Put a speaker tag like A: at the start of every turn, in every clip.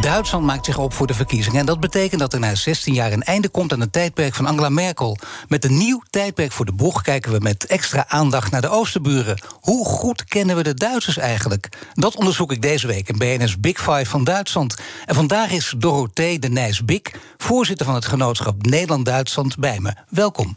A: Duitsland maakt zich op voor de verkiezingen. En dat betekent dat er na 16 jaar een einde komt aan het tijdperk van Angela Merkel. Met een nieuw tijdperk voor de boeg kijken we met extra aandacht naar de Oosterburen. Hoe goed kennen we de Duitsers eigenlijk? Dat onderzoek ik deze week in BNS Big Five van Duitsland. En vandaag is Dorothee de Nijs-Bik, voorzitter van het genootschap Nederland-Duitsland, bij me. Welkom.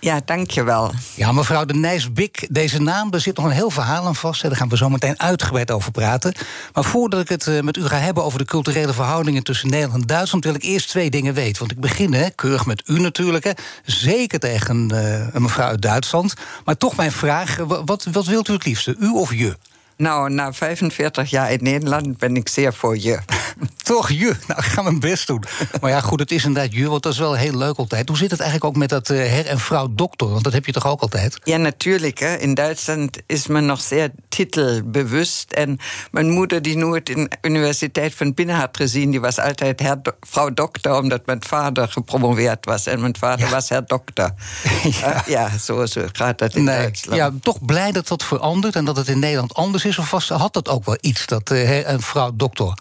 B: Ja, dankjewel.
A: Ja, mevrouw de Nijsbik, deze naam, daar zit nog een heel verhaal aan vast. Daar gaan we zo meteen uitgebreid over praten. Maar voordat ik het eh, met u ga hebben over de culturele verhoudingen tussen Nederland en Duitsland, wil ik eerst twee dingen weten. Want ik begin, hè, keurig met u natuurlijk, hè, zeker tegen uh, een mevrouw uit Duitsland. Maar toch mijn vraag: wat, wat wilt u het liefste, u of je?
B: Nou, na 45 jaar in Nederland ben ik zeer voor je.
A: Toch je? Nou, ik ga mijn best doen. Maar ja, goed, het is inderdaad je, want dat is wel heel leuk altijd. Hoe zit het eigenlijk ook met dat uh, her- en vrouw dokter? Want dat heb je toch ook altijd?
B: Ja, natuurlijk. Hè. In Duitsland is men nog zeer titelbewust. En mijn moeder, die nooit in de Universiteit van Binnen had gezien... die was altijd her, vrouw dokter, omdat mijn vader gepromoveerd was. En mijn vader ja. was her dokter. ja, uh, ja zo, zo gaat dat in nee, Duitsland.
A: Ja, toch blij dat dat verandert en dat het in Nederland anders is? Of was, had dat ook wel iets, dat uh, her- en vrouw dokter?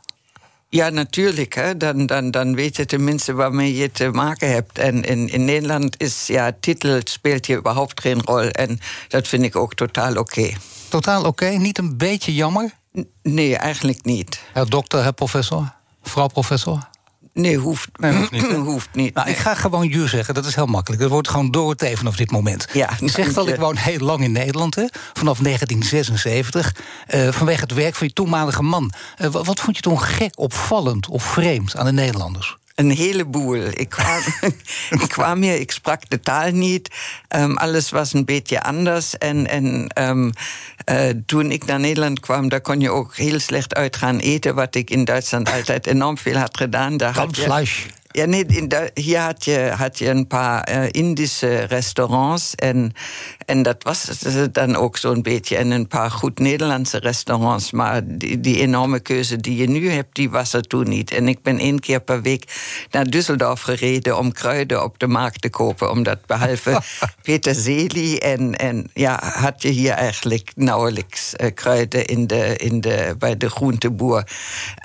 B: Ja, natuurlijk. Hè. Dan, dan, dan weet je tenminste waarmee je te maken hebt. En in, in Nederland is ja, titel speelt hier überhaupt geen rol. En dat vind ik ook totaal oké. Okay.
A: Totaal oké? Okay? Niet een beetje jammer?
B: N nee, eigenlijk niet.
A: Herr dokter, herr professor? Mevrouw professor?
B: Nee, hoeft, hoeft niet. hoeft niet
A: nou,
B: nee.
A: Ik ga gewoon je zeggen, dat is heel makkelijk. Dat wordt gewoon Dorothee vanaf dit moment.
B: Ja,
A: je zegt al, ik woon heel lang in Nederland, hè, vanaf 1976. Uh, vanwege het werk van je toenmalige man. Uh, wat vond je toen gek, opvallend of vreemd aan de Nederlanders?
B: Een heleboel. Ik kwam, ik kwam hier, ik sprak de taal niet. Um, alles was een beetje anders. En, en um, uh, toen ik naar Nederland kwam, daar kon je ook heel slecht uit gaan eten. Wat ik in Duitsland altijd enorm veel had gedaan. Daar had
A: je,
B: ja, nee, in hier had je, had je een paar uh, Indische restaurants. En, en dat was dan ook zo'n beetje. En een paar goed Nederlandse restaurants. Maar die, die enorme keuze die je nu hebt, die was er toen niet. En ik ben één keer per week naar Düsseldorf gereden om kruiden op de markt te kopen. Omdat behalve peterselie en, en ja, had je hier eigenlijk nauwelijks uh, kruiden in de, in de, bij de groenteboer.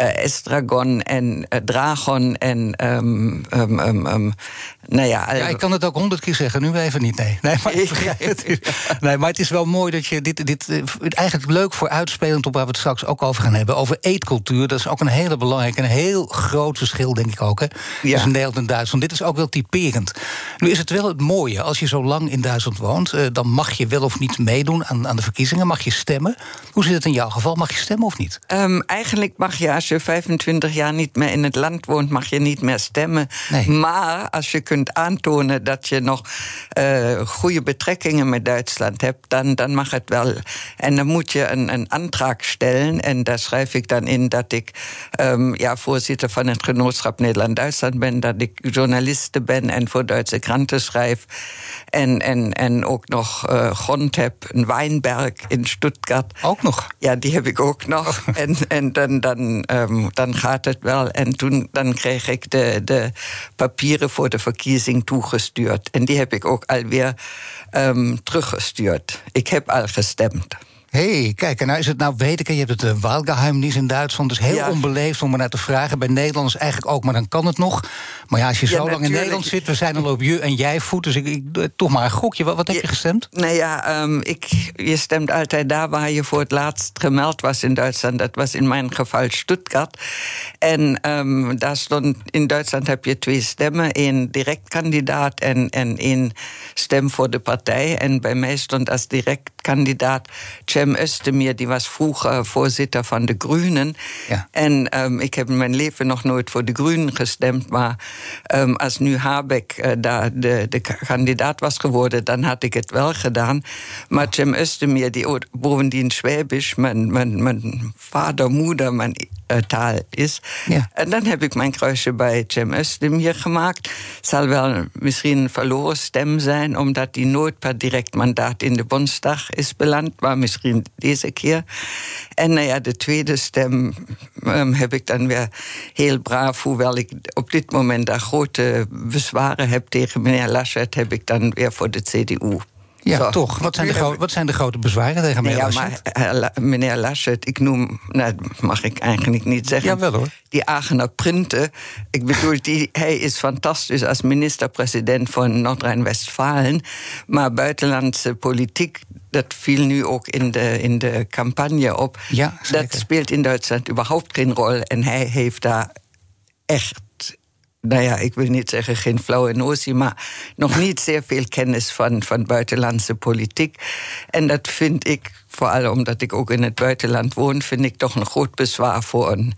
B: Uh, estragon en dragon en. Um, um, um, nou ja,
A: ja, ik kan het ook honderd keer zeggen, nu even niet. Nee, nee, maar, het is, nee, maar het is wel mooi dat je dit, dit. Eigenlijk leuk voor uitspelend op waar we het straks ook over gaan hebben. Over eetcultuur. Dat is ook een hele belangrijke, een heel groot verschil, denk ik ook. Hè, ja. Tussen Nederland en Duitsland. Dit is ook wel typerend. Nu is het wel het mooie. Als je zo lang in Duitsland woont, uh, dan mag je wel of niet meedoen aan, aan de verkiezingen. Mag je stemmen. Hoe zit het in jouw geval? Mag je stemmen of niet?
B: Um, eigenlijk mag je, als je 25 jaar niet meer in het land woont, mag je niet meer stemmen.
A: Nee.
B: Maar als je kunt aantonen dat je nog uh, goede betrekkingen met Duitsland hebt, dan, dan mag het wel. En dan moet je een, een stellen. En daar schrijf ik dan in dat ik um, ja, voorzitter van het genootschap Nederland-Duitsland ben, dat ik journaliste ben en voor Duitse kranten schrijf. En, en, en ook nog uh, grond heb, een wijnberg in Stuttgart.
A: Ook nog?
B: Ja, die heb ik ook nog. en en dan, dan, um, dan gaat het wel. En toen dan kreeg ik de, de papieren voor de verkiezing toegestuurd. En die heb ik ook alweer um, teruggestuurd. Ik heb al gestemd.
A: Hé, hey, kijk, en nou is het nou weet ik, je hebt het uh, Wahlgeheimnis in Duitsland, dus heel
B: Ja.
A: onbeleefd om er naar te vragen. Bij Nederlanders eigenlijk ook, maar dan kan het nog. Maar ja, als je
B: Ja,
A: zo lang in. Nederland zit, we zijn al op je en jij voet, dus ik, ik toch maar een gokje. Wat, wat heb je gestemd?
B: Nou ja, um, ik, je stemt altijd daar waar je voor het laatst gemeld was in Duitsland. Dat was in mijn geval Stuttgart. En um, daar stond, in Duitsland heb je twee stemmen. één directkandidaat en, en één stem voor de partij. En bij mij stond als direct kandidaat Cem Özdemir, die was vroeger voorzitter van de Groenen.
A: Ja.
B: En um, ik heb in mijn leven nog nooit voor de Groenen gestemd, maar um, als nu Habeck uh, daar de, de kandidaat was geworden, dan had ik het wel gedaan. Maar Cem Özdemir, die bovendien Schwäbisch, mijn, mijn, mijn vader, moeder, mijn uh, taal is.
A: Ja.
B: En dan heb ik mijn kruisje bij Cem Özdemir gemaakt. Zal wel misschien een verloren stem zijn, omdat hij nooit per direct mandaat in de Bondsdag is beland, maar misschien deze keer. En nou de tweede stem um, heb ik dan weer heel braaf, hoewel ik op dit moment daar grote bezwaren heb tegen meneer Laschet, heb ik dan weer voor de CDU.
A: Ja,
B: Zo.
A: toch. Wat zijn, de wat zijn de grote bezwaren tegen
B: Nee,
A: meneer
B: ja,
A: Laschet?
B: maar eh, meneer Laschet, ik noem, nou, dat mag ik eigenlijk niet zeggen.
A: Jawel, hoor.
B: Die Aachener Printen. Ik bedoel, die, hij is fantastisch als minister-president van Noord-Rijn-Westfalen. Maar buitenlandse politiek, dat viel nu ook in de, in de campagne op.
A: Ja, zeker.
B: dat speelt in Duitsland überhaupt geen rol. En hij heeft daar echt nou ja, ik wil niet zeggen geen flauwe notie, maar nog niet zeer veel kennis van, van buitenlandse politiek. En dat vind ik, vooral omdat ik ook in het buitenland woon, vind ik toch een groot bezwaar voor een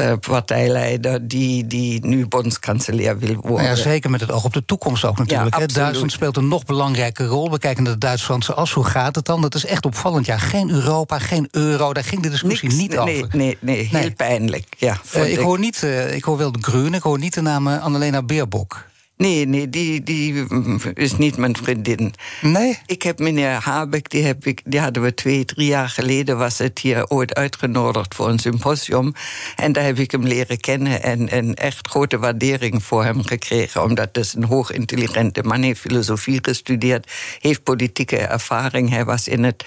B: uh, partijleider die, die nu bondskanselier wil worden.
A: Nou ja, zeker met het oog op de toekomst ook natuurlijk.
B: Ja.
A: Duitsland speelt een nog belangrijke rol. We kijken naar de Duits-Franse as. Hoe gaat het dan? Dat is echt opvallend. Ja, geen Europa, geen euro. Daar ging de discussie
B: Niks,
A: niet
B: nee,
A: over.
B: Nee, nee, heel
A: Nee.
B: pijnlijk. Ja,
A: Eh, ik, hoor niet, eh, ik hoor wel de Groenen, ik hoor niet de naam eh, Annalena Baerbock.
B: Nee, nee, die, die mm, is niet mijn vriendin.
A: Nee?
B: Ik heb meneer Habeck, die, heb ik, die hadden we twee, drie jaar geleden... was het hier ooit uitgenodigd voor een symposium. En daar heb ik hem leren kennen en, en echt grote waardering voor hem gekregen. Omdat het is een hoogintelligente man, heeft filosofie gestudeerd... heeft politieke ervaring. Hij was in, het,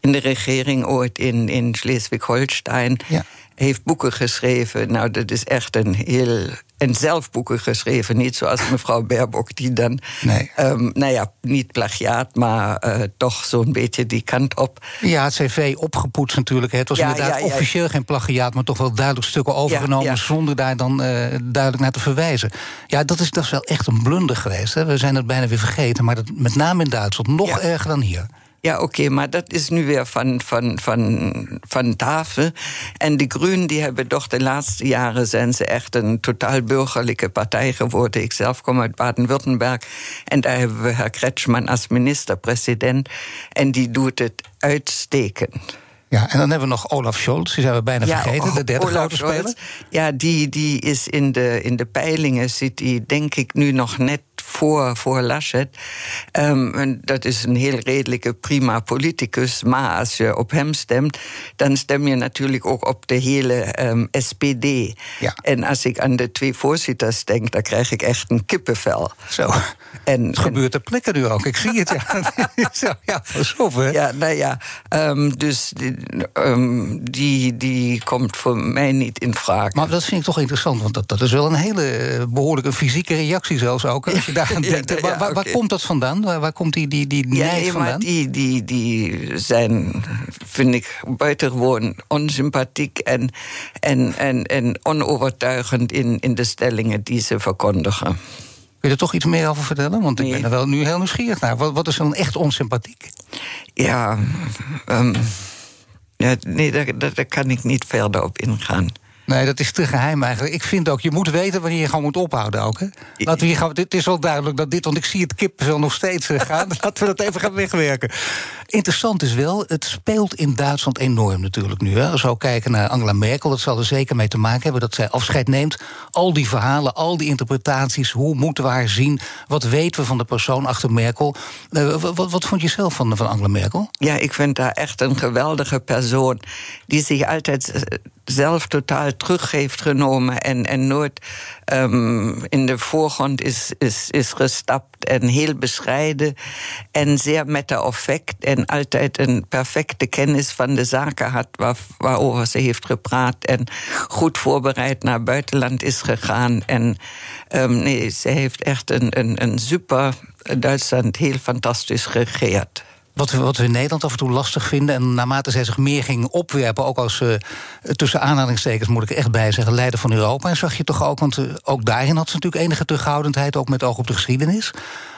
B: in de regering ooit in, in Schleswig-Holstein...
A: Ja.
B: Heeft boeken geschreven. Nou, dat is echt een heel. En zelf boeken geschreven, niet zoals mevrouw Baerbock, die dan.
A: Nee.
B: ehm, nou ja, niet plagiaat, maar eh, toch zo'n beetje die kant op.
A: Ja, het cv opgepoetst natuurlijk. Het was
B: Ja,
A: inderdaad
B: ja, ja.
A: officieel geen plagiaat... maar toch wel duidelijk stukken overgenomen... zonder daar dan eh, duidelijk naar te verwijzen. Ja, dat is, dat is wel echt een blunder geweest. Hè. We zijn het bijna weer vergeten. Maar dat, met name in Duitsland nog erger dan hier.
B: Ja, oké, maar dat is nu weer van, van, van, van tafel. En de Groenen die hebben toch de laatste jaren zijn ze echt een totaal burgerlijke partij geworden. Ik zelf kom uit Baden-Württemberg en daar hebben we Herr Kretschmann als minister-president. En die doet het uitstekend.
A: Ja, en dan hebben we nog Olaf Scholz. Die zijn we bijna vergeten, de derde
B: Olaf
A: grote
B: Scholz,
A: speler.
B: Ja, die, die is in de, in de peilingen, zit die denk ik nu nog net voor, voor Laschet. Ehm, en dat is een heel redelijke, prima politicus. Maar als je op hem stemt, dan stem je natuurlijk ook op de hele ehm, SPD.
A: Ja.
B: En als ik aan de twee voorzitters denk, dan krijg ik echt een kippenvel.
A: Zo.
B: En,
A: Het gebeurt ter plekke nu ook. Ik zie het, ja. Ja, op, hè.
B: Ja, nou ja, ehm, dus die, die, die komt voor mij niet in vraag.
A: Maar dat vind ik toch interessant, want dat, dat is wel een hele eh, behoorlijke fysieke reactie zelfs ook. Als je
B: Ja,
A: denkt.
B: ja,
A: waar, waar, waar komt dat vandaan? Waar, waar komt die, die, die
B: Ja,
A: neiging vandaan?
B: die, die, die zijn, vind ik, buitengewoon onsympathiek en, en, en, en onovertuigend in, in de stellingen die ze verkondigen.
A: Kun je er toch iets meer over vertellen? Want ik ben er wel nu heel nieuwsgierig naar. Wat, wat is dan echt onsympathiek?
B: Ja, ehm, ja nee, daar, daar, daar kan ik niet verder op ingaan.
A: Nee, dat is te geheim eigenlijk. Ik vind ook, je moet weten wanneer je gewoon moet ophouden ook. Hè? Laten we hier gaan, dit is wel duidelijk dat dit, want ik zie het kippenvel nog steeds eh, gaan. Laten we dat even gaan wegwerken. Interessant is wel, het speelt in Duitsland enorm natuurlijk nu. Hè? Als we ook kijken naar Angela Merkel, dat zal er zeker mee te maken hebben dat zij afscheid neemt. Al die verhalen, al die interpretaties, hoe moeten we haar zien? Wat weten we van de persoon achter Merkel? Eh, wat, wat, wat vond je zelf van, van Angela Merkel?
B: Ja, ik vind haar echt een geweldige persoon. Die zich altijd eh, zelf totaal terug heeft genomen. En, en nooit ehm, in de voorgrond is, is, is gestapt. En heel bescheiden. En zeer matter-of-fact. En altijd een perfecte kennis van de zaken had. Waar, waarover ze heeft gepraat. En goed voorbereid naar buitenland is gegaan. En ehm, nee, ze heeft echt een, een, een super Duitsland heel fantastisch geregeerd.
A: Wat, we, wat we in Nederland af en toe lastig vinden. En naarmate zij zich meer gingen opwerpen, ook als uh, tussen aanhalingstekens moet ik echt bij zeggen, leider van Europa. En zag je toch ook, want uh, ook daarin had ze natuurlijk enige terughoudendheid, ook met oog op de geschiedenis.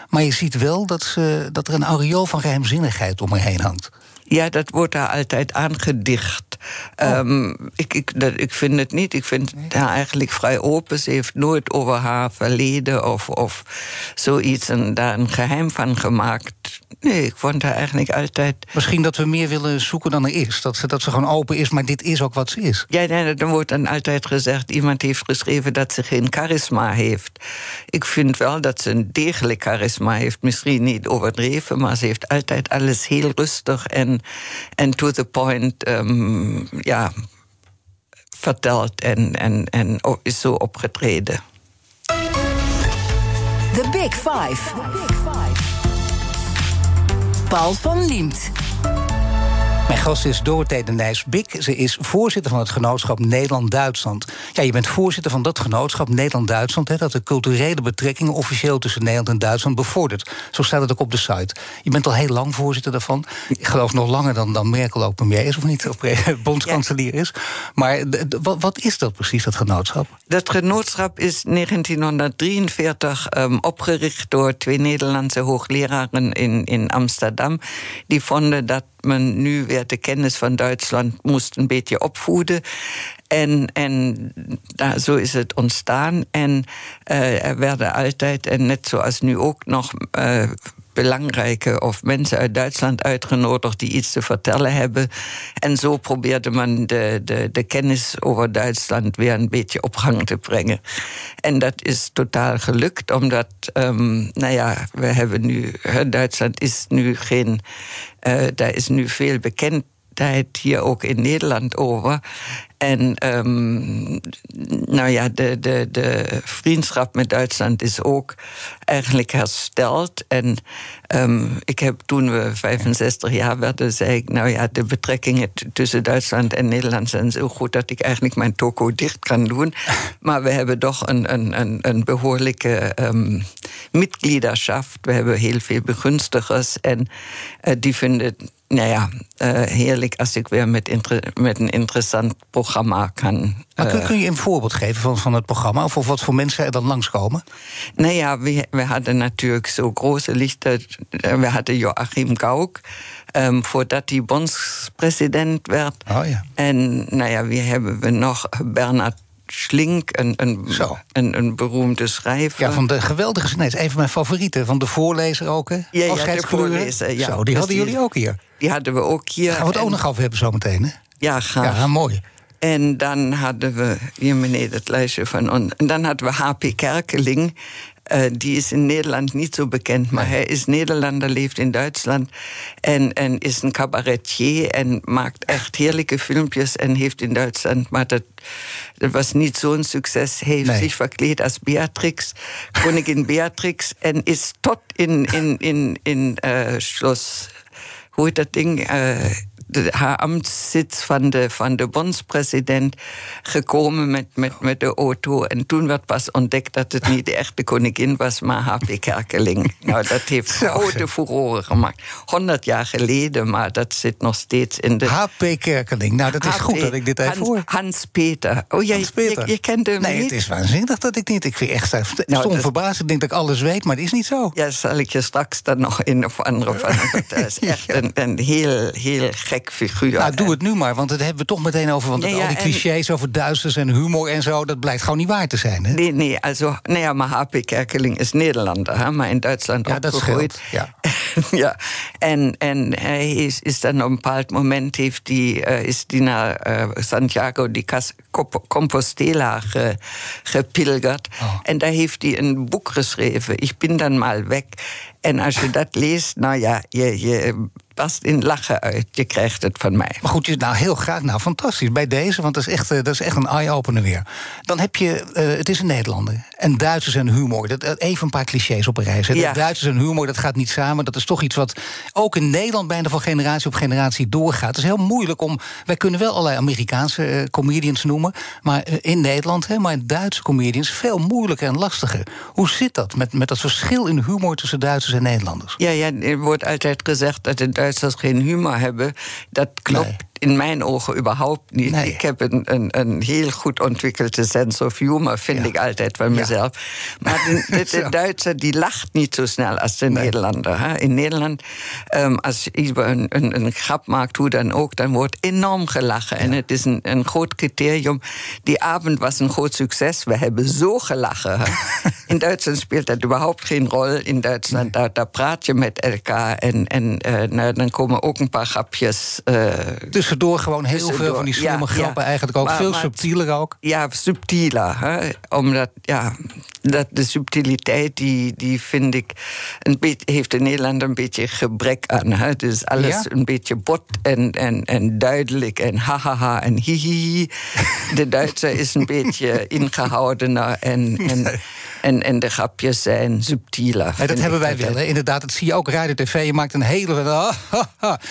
A: Maar je ziet wel dat, ze, dat er een aureool van geheimzinnigheid om haar heen hangt.
B: Ja, dat wordt daar altijd aangedicht. Oh. Um, ik, ik, dat, ik vind het niet. Ik vind haar eigenlijk vrij open. Ze heeft nooit over haar verleden of, of zoiets en daar een geheim van gemaakt. Nee, ik vond haar eigenlijk altijd.
A: Misschien dat we meer willen zoeken dan er is. Dat ze, dat ze gewoon open is, maar dit is ook wat ze is.
B: Ja, nee, dan wordt dan altijd gezegd: iemand heeft geschreven dat ze geen charisma heeft. Ik vind wel dat ze een degelijk charisma heeft. Misschien niet overdreven, maar ze heeft altijd alles heel rustig en, en to the point. Um, ja, verteld en, en, en is zo opgetreden.
C: The Big Five. Paul van Liemt.
A: Mijn gast is Dorothee de Nijs-Bik. Ze is voorzitter van het genootschap Nederland-Duitsland. Ja, je bent voorzitter van dat genootschap Nederland-Duitsland... dat de culturele betrekkingen officieel tussen Nederland en Duitsland bevordert. Zo staat het ook op de site. Je bent al heel lang voorzitter daarvan. Ik geloof nog langer dan, dan Merkel ook premier is, of niet? Of bondskanselier is. Maar wat, is dat precies, dat genootschap?
B: Dat genootschap is 1943 um, opgericht door twee Nederlandse hoogleraren in, in Amsterdam. Die vonden dat men nu de kennis van Duitsland moest een beetje opvoeden. En, en daar, zo is het ontstaan. En uh, er werden altijd, en net zoals nu ook nog. Uh, belangrijke of mensen uit Duitsland uitgenodigd die iets te vertellen hebben. En zo probeerde men de, de, de kennis over Duitsland weer een beetje op gang te brengen. En dat is totaal gelukt, omdat, um, nou ja, we hebben nu, Duitsland is nu geen, uh, daar is nu veel bekendheid hier ook in Nederland over. En um, nou ja, de, de, de vriendschap met Duitsland is ook eigenlijk hersteld. En um, ik heb toen we 65 jaar werden, zei ik, nou ja, de betrekkingen tussen Duitsland en Nederland zijn zo goed dat ik eigenlijk mijn toko dicht kan doen. Maar we hebben toch een, een, een, een behoorlijke um. We hebben heel veel begunstigers en uh, die vinden nou ja, uh, heerlijk als ik weer met, met een interessant programma kan.
A: Uh, kun, kun, je een voorbeeld geven van, van het programma? Of, of wat voor mensen er dan langskomen?
B: Nou ja, we, we hadden natuurlijk zo grote lichten. We hadden Joachim Gauck. Um, voordat hij bondspresident werd.
A: Oh ja.
B: En nou ja, wie hebben we nog? Bernard Schlink, een, een, een, een, beroemde schrijver.
A: Ja, van de geweldige... Nee, is een van mijn favorieten. Van de voorlezer ook, hè?
B: Ja, ja de voorlezer, ja.
A: Zo, die hadden jullie ook hier.
B: Die hadden we ook hier.
A: Gaan we het ook nog over hebben zometeen, hè?
B: Ja, graag.
A: Ja, mooi.
B: En dan hadden we, hier meneer, dat lijstje van ons. En dan hadden we H.P. Kerkeling. Uh, die is in Nederland niet zo bekend, maar nee. hij is Nederlander, leeft in Duitsland en, en is een cabaretier en maakt echt heerlijke filmpjes en heeft in Duitsland, maar dat, dat was niet zo'n succes. Hij heeft nee. zich verkleed als Beatrix, koningin Beatrix en is tot in, in, in, in uh, Schloss, hoe heet dat ding? Uh, de, haar ambtszit van de, van de bondspresident gekomen met, met, met de auto. En toen werd pas ontdekt dat het niet de echte koningin was, maar H.P. Kerkeling. nou, dat heeft grote furoren gemaakt. 100 jaar geleden, maar dat zit nog steeds in de...
A: H.P. Kerkeling, nou dat is goed dat ik dit even
B: Hans,
A: hoor.
B: Hans-Peter. Oh, jij,
A: Hans Peter.
B: Je, je kent hem
A: nee,
B: niet?
A: het is waanzinnig dat ik niet... Ik vind echt nou, stom verbaasd. Ik denk dat ik alles weet, maar dat is niet zo.
B: Ja, zal ik je straks dan nog een of andere van... Dat is echt een heel, heel gek figuur.
A: Nou, doe het nu maar, want dat hebben we toch meteen over. Want
B: Nee,
A: al die
B: en-
A: clichés over Duitsers en humor en zo, dat blijkt gewoon niet waar te zijn. Hè?
B: Nee, nee, also, nou ja, maar H.P. Kerkeling is Nederlander, hè, maar in Duitsland
A: Ja, dat
B: opgegroeid.
A: Ja.
B: ja, en, en hij is, is dan op een bepaald moment heeft die, eh, is die naar eh, Santiago Comp- Compostela ge, gepilgert.
A: Oh.
B: En daar heeft hij een boek geschreven, Ik ben dan mal weg. En als je dat leest, nou ja, je, je barst in lachen uit. Je krijgt het van mij.
A: Maar goed, nou heel graag. Nou, fantastisch. Bij deze, want dat is echt, eh, dat is echt een eye-opener weer. Dan heb je, eh, het is een Nederlander. En Duitsers en humor. Dat, eh, even een paar clichés op een reis.
B: Ja.
A: Duitsers en humor, dat gaat niet samen. Dat is toch iets wat ook in Nederland bijna van generatie op generatie doorgaat. Het is heel moeilijk om. Wij kunnen wel allerlei Amerikaanse comedians noemen. Maar in Nederland, hè, maar Duitse comedians, veel moeilijker en lastiger. Hoe zit dat met, met dat verschil in humor tussen Duitsers en Nederlanders?
B: Ja, ja, er wordt altijd gezegd dat de Duitsers geen humor hebben. Dat klopt. In mijn ogen überhaupt niet.
A: Nee.
B: Ik heb een, een, een heel goed ontwikkelde sense of humor, vind
A: Ja.
B: ik altijd van
A: Ja.
B: mezelf. Maar de, de. Duitser die lacht niet zo snel als de Nederlander. Hè. In Nederland, ehm, als iemand een, grap maakt, hoe dan ook, dan wordt enorm gelachen. En het is een, een groot criterium. Die avond was een groot succes. We hebben zo gelachen. hè. In Duitsland speelt dat überhaupt geen rol. In Duitsland, daar, daar praat je met elkaar. En, en eh, nou, dan komen ook een paar grapjes. eh,
A: Tussendoor gewoon heel veel van die slimme
B: ja,
A: grappen,
B: ja.
A: eigenlijk ook
B: Maar-
A: veel
B: maar-
A: subtieler ook.
B: ja, subtieler. Hè? Omdat, ja, dat de subtiliteit, die, die vind ik, een beetje, heeft in Nederland een beetje gebrek aan. Hè? Dus alles
A: Ja?
B: een beetje bot en, en, en duidelijk en hahaha en hihihi. De Duitser is een beetje ingehoudener en, en, en, en de grapjes zijn subtieler. Vind
A: dat hebben wij wel. Hè. Inderdaad, dat zie je ook radio tv. Je maakt een hele.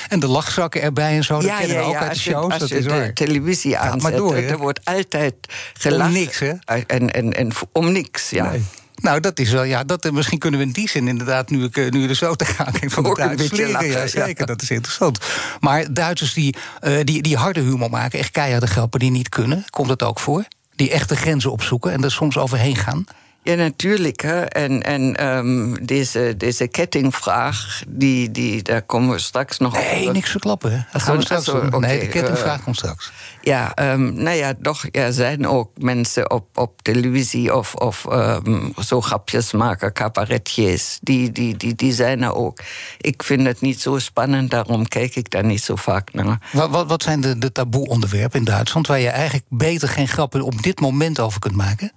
A: en de lachzakken erbij en zo. Dat kennen we ook uit de shows. Dat is waar.
B: televisie
A: maar
B: aanzet,
A: door,
B: er wordt altijd gelachen.
A: niks, hè?
B: En, en, en om niks, ja.
A: Nee. Nou, dat is wel, ja, dat, eh, misschien kunnen we in die zin inderdaad, nu, ik, eh, nu er zo te gaan kijkt van de Duitsers
B: beetje
A: leren. Ja,
B: lachen, ja.
A: zeker, dat is interessant. Maar Duitsers die, eh, die, die harde humor maken, echt keiharde grappen die niet kunnen, komt dat ook voor? Die echte grenzen opzoeken en er soms overheen gaan?
B: Ja, natuurlijk. Hè. En, en ehm, deze, deze kettingvraag, die, die, daar komen we straks nog op.
A: Nee, niks verklappen. Hè? Dat gaan we straks. Nee, de kettingvraag
B: eh,
A: komt straks.
B: Ja, ehm, nou ja, toch, er zijn ook mensen op, op televisie of, of ehm, zo grapjes maken, cabaretiers. Die, die, die, die zijn er ook. Ik vind het niet zo spannend, daarom kijk ik daar niet zo vaak naar.
A: Wat, wat, wat zijn de, de taboe-onderwerpen in Duitsland waar je eigenlijk beter geen grappen op dit moment over kunt maken?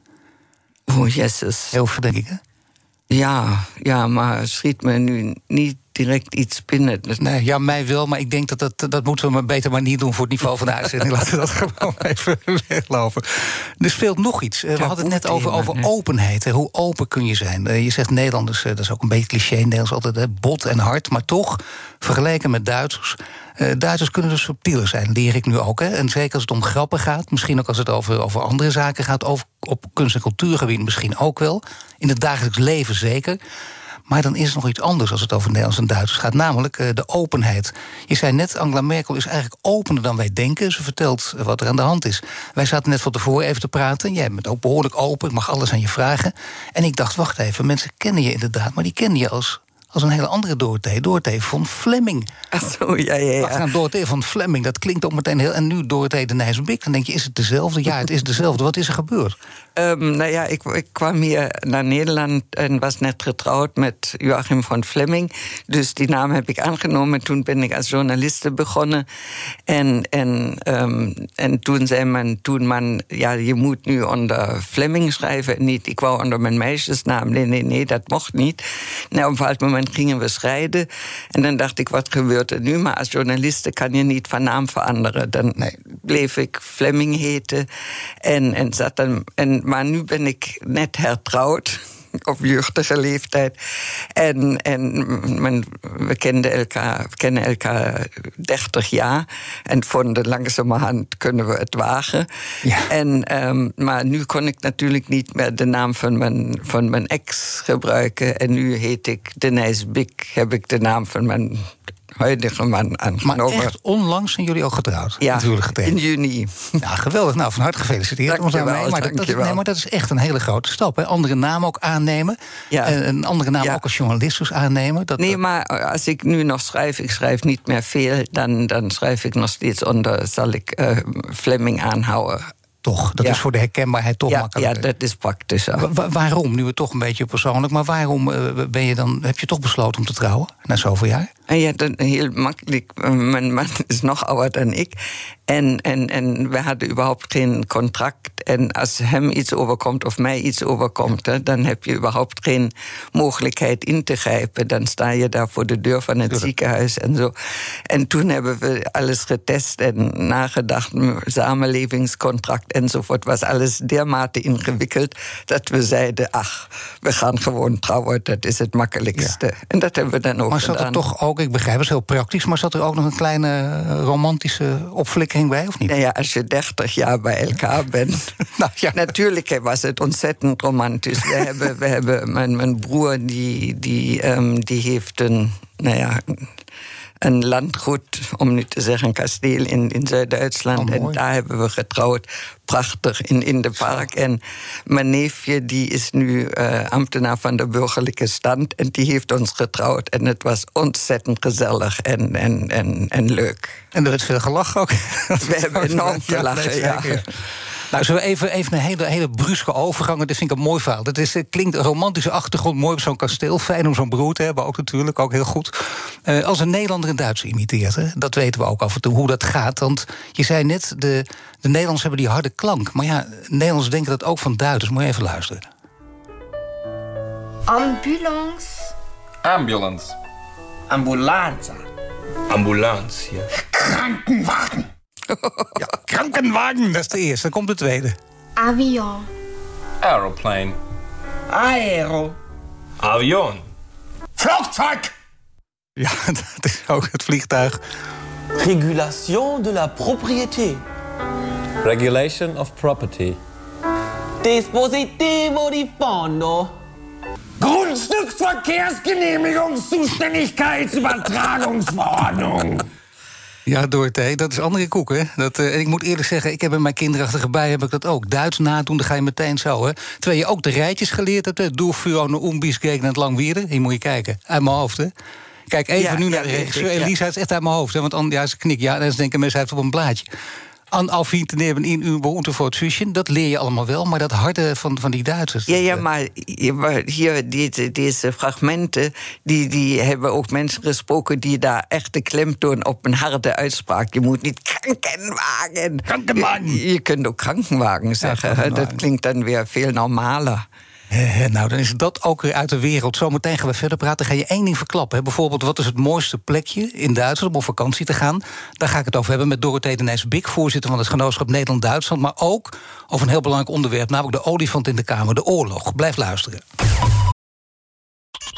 B: Oh, jezus.
A: Heel veel?
B: Ja, ja, maar schiet me nu niet direct iets binnen. Dus-
A: Nee, ja, mij wel, maar ik denk dat dat, dat moeten we maar beter maar niet doen voor het niveau van de uitzending. Laten we dat gewoon even weglopen. Er speelt nog iets. Eh, We hadden het net over, over
B: nee.
A: openheid. Hoe open kun je zijn? Eh, Je zegt Nederlanders, eh, dat is ook een beetje cliché. Nederlands altijd hè, bot en hard, maar toch vergeleken met Duitsers. Duitsers kunnen dus subtieler zijn, leer ik nu ook. Hè. En zeker als het om grappen gaat, misschien ook als het over, over andere zaken gaat, over, op kunst- en cultuurgebied misschien ook wel. In het dagelijks leven zeker. Maar dan is er nog iets anders als het over Nederlands en Duitsers gaat, namelijk eh, de openheid. Je zei net, Angela Merkel is eigenlijk opener dan wij denken. Ze vertelt wat er aan de hand is. Wij zaten net van tevoren even te praten. Jij bent ook behoorlijk open, ik mag alles aan je vragen. En ik dacht, wacht even, mensen kennen je inderdaad, maar die kennen je als, als een hele andere Dorothee. Dorothee van Fleming.
B: Ach zo, ja, ja, ja.
A: nou, Dorothee van Fleming, dat klinkt ook meteen heel... En nu Dorothee de Nijsbeek, dan denk je, is het dezelfde? Ja, het is dezelfde. Wat is er gebeurd?
B: Ehm, nou ja, ik, ik kwam hier naar Nederland en was net getrouwd met Joachim van Fleming. Dus die naam heb ik aangenomen. Toen ben ik als journaliste begonnen. En, en, ehm, en toen zei men, toen man, ja, je moet nu onder Fleming schrijven. en Niet, ik wou onder mijn meisjesnaam. Nee, nee, nee, dat mocht niet. Nou, op een bepaald moment gingen we scheiden. En dan dacht ik, wat gebeurt er nu? Maar als journaliste kan je niet van naam veranderen. Dan
A: Nee.
B: bleef ik Fleming heten. En, en zat dan, en, maar nu ben ik net hertrouwd. Op jeugdige leeftijd. En, en men, we kenden elkaar, we kennen elkaar 30 jaar. En vonden langzamerhand kunnen we het wagen.
A: Ja.
B: En, ehm, maar nu kon ik natuurlijk niet meer de naam van mijn, van mijn ex gebruiken. En nu heet ik Denise Bik. Heb ik de naam van mijn huidige man
A: Maar
B: aangenomen.
A: echt onlangs zijn jullie ook getrouwd.
B: ja,
A: Natuurlijk getekend.
B: in juni.
A: Ja, geweldig. Nou, van harte gefeliciteerd.
B: Wel,
A: maar, dat, nee, maar dat is echt een hele grote stap. Hè? Andere naam ook aannemen.
B: Ja.
A: En een andere naam
B: Ja.
A: ook als journalist dus aannemen. Dat,
B: Nee, maar als ik nu nog schrijf, ik schrijf niet meer veel, dan, dan schrijf ik nog steeds onder, zal ik eh, Fleming aanhouden.
A: toch, dat
B: ja.
A: is voor de herkenbaarheid toch
B: Ja, ja, dat is praktisch.
A: Wa- wa- waarom? Nu het toch een beetje persoonlijk. Maar waarom eh, ben je dan, heb je toch besloten om te trouwen? Na zoveel jaar?
B: Ja, heel makkelijk. Mijn man is nog ouder dan ik. En, en, en we hadden überhaupt geen contract. En als hem iets overkomt of mij iets overkomt, hè, dan heb je überhaupt geen mogelijkheid in te grijpen. Dan sta je daar voor de deur van het ziekenhuis en zo. En toen hebben we alles getest en nagedacht, samenlevingscontract enzovoort. Was alles dermate ingewikkeld dat we zeiden: ach, we gaan gewoon trouwen, dat is het makkelijkste. En dat hebben we dan ook
A: maar zat
B: gedaan.
A: er toch ook, ik begrijp het is heel praktisch, maar zat er ook nog een kleine eh, romantische opflikkering bij, of niet?
B: Nou ja, als je 30 jaar bij elkaar bent.
A: Nou ja.
B: Natuurlijk was het ontzettend romantisch. We hebben, we hebben mijn, mijn broer, die, die, ehm, die heeft een, nou ja, een landgoed, om niet te zeggen een kasteel in, in Zuid-Duitsland.
A: Oh,
B: en daar hebben we getrouwd. Prachtig in, in de park. En mijn neefje die is nu eh, ambtenaar van de burgerlijke stand. En die heeft ons getrouwd. En het was ontzettend gezellig en, en, en, en leuk.
A: En er werd veel gelachen ook.
B: We hebben enorm gelachen, ja.
A: Nou, zullen we even, even een hele, hele bruske overgang. Dat vind ik een mooi verhaal. Dat is, eh, klinkt een romantische achtergrond, mooi op zo'n kasteel. Fijn om zo'n broer te hebben, ook natuurlijk, ook heel goed. Eh, als een Nederlander een Duits imiteert, hè, dat weten we ook af en toe hoe dat gaat. Want je zei net, de, de Nederlanders hebben die harde klank. Maar ja, Nederlanders denken dat ook van Duitsers. Moet je even luisteren.
D: Ambulance.
E: Ambulance.
F: Ambulanza.
E: Ambulance, ja.
D: Krankenwagen.
A: Ja, krankenwagen, dat is de eerste. Dan komt de tweede.
D: Avion.
E: Aeroplane.
F: Aero.
E: Avion.
F: Flugzeug.
A: Ja, dat is ook het vliegtuig.
F: Régulation de la propriété.
E: Regulation of property.
F: Dispositivo di fondo. Grundstücksverkehrsgenehmigungszuständigkeitsübertragungsverordnung.
A: Ja, Dorothee, dat is andere koek, hè? Dat, eh, en ik moet eerlijk zeggen, ik heb in mijn kinderachtige bij heb ik dat ook. Duits nadoen, dan ga je meteen zo, hè? Terwijl je ook de rijtjes geleerd hebt, hè? Umbies gegen het Langwierde. Hier moet je kijken, uit mijn hoofd, hè? Kijk even
B: Ja,
A: nu naar de regisseur. Elisa, het is echt uit mijn hoofd, hè? Want anders, ja, ze knikt, ja, dan denken mensen, hij heeft op een blaadje. An te nemen in uw behoefte voor het zusje, dat leer je allemaal wel. Maar dat harde van, van die Duitsers.
B: Ja, ja,
A: eh,
B: maar hier- deze, deze fragmenten, die, die hebben ook mensen gesproken die daar echt de klemtoon op een harde uitspraak. Je moet niet krankenwagen.
A: Krankenwagen.
B: Je, je kunt ook krankenwagen zeggen.
A: krankenwagen.
B: Dat klinkt dan weer veel normaler.
A: Nou, dan is dat ook weer uit de wereld. Zometeen gaan we verder praten. Ga je één ding verklappen. Bijvoorbeeld, wat is het mooiste plekje in Duitsland om op vakantie te gaan? Daar ga ik het over hebben met Dorothee de Nijs-Bik, voorzitter van het Genootschap Nederland-Duitsland. Maar ook over een heel belangrijk onderwerp, namelijk de olifant in de Kamer, de oorlog. Blijf luisteren.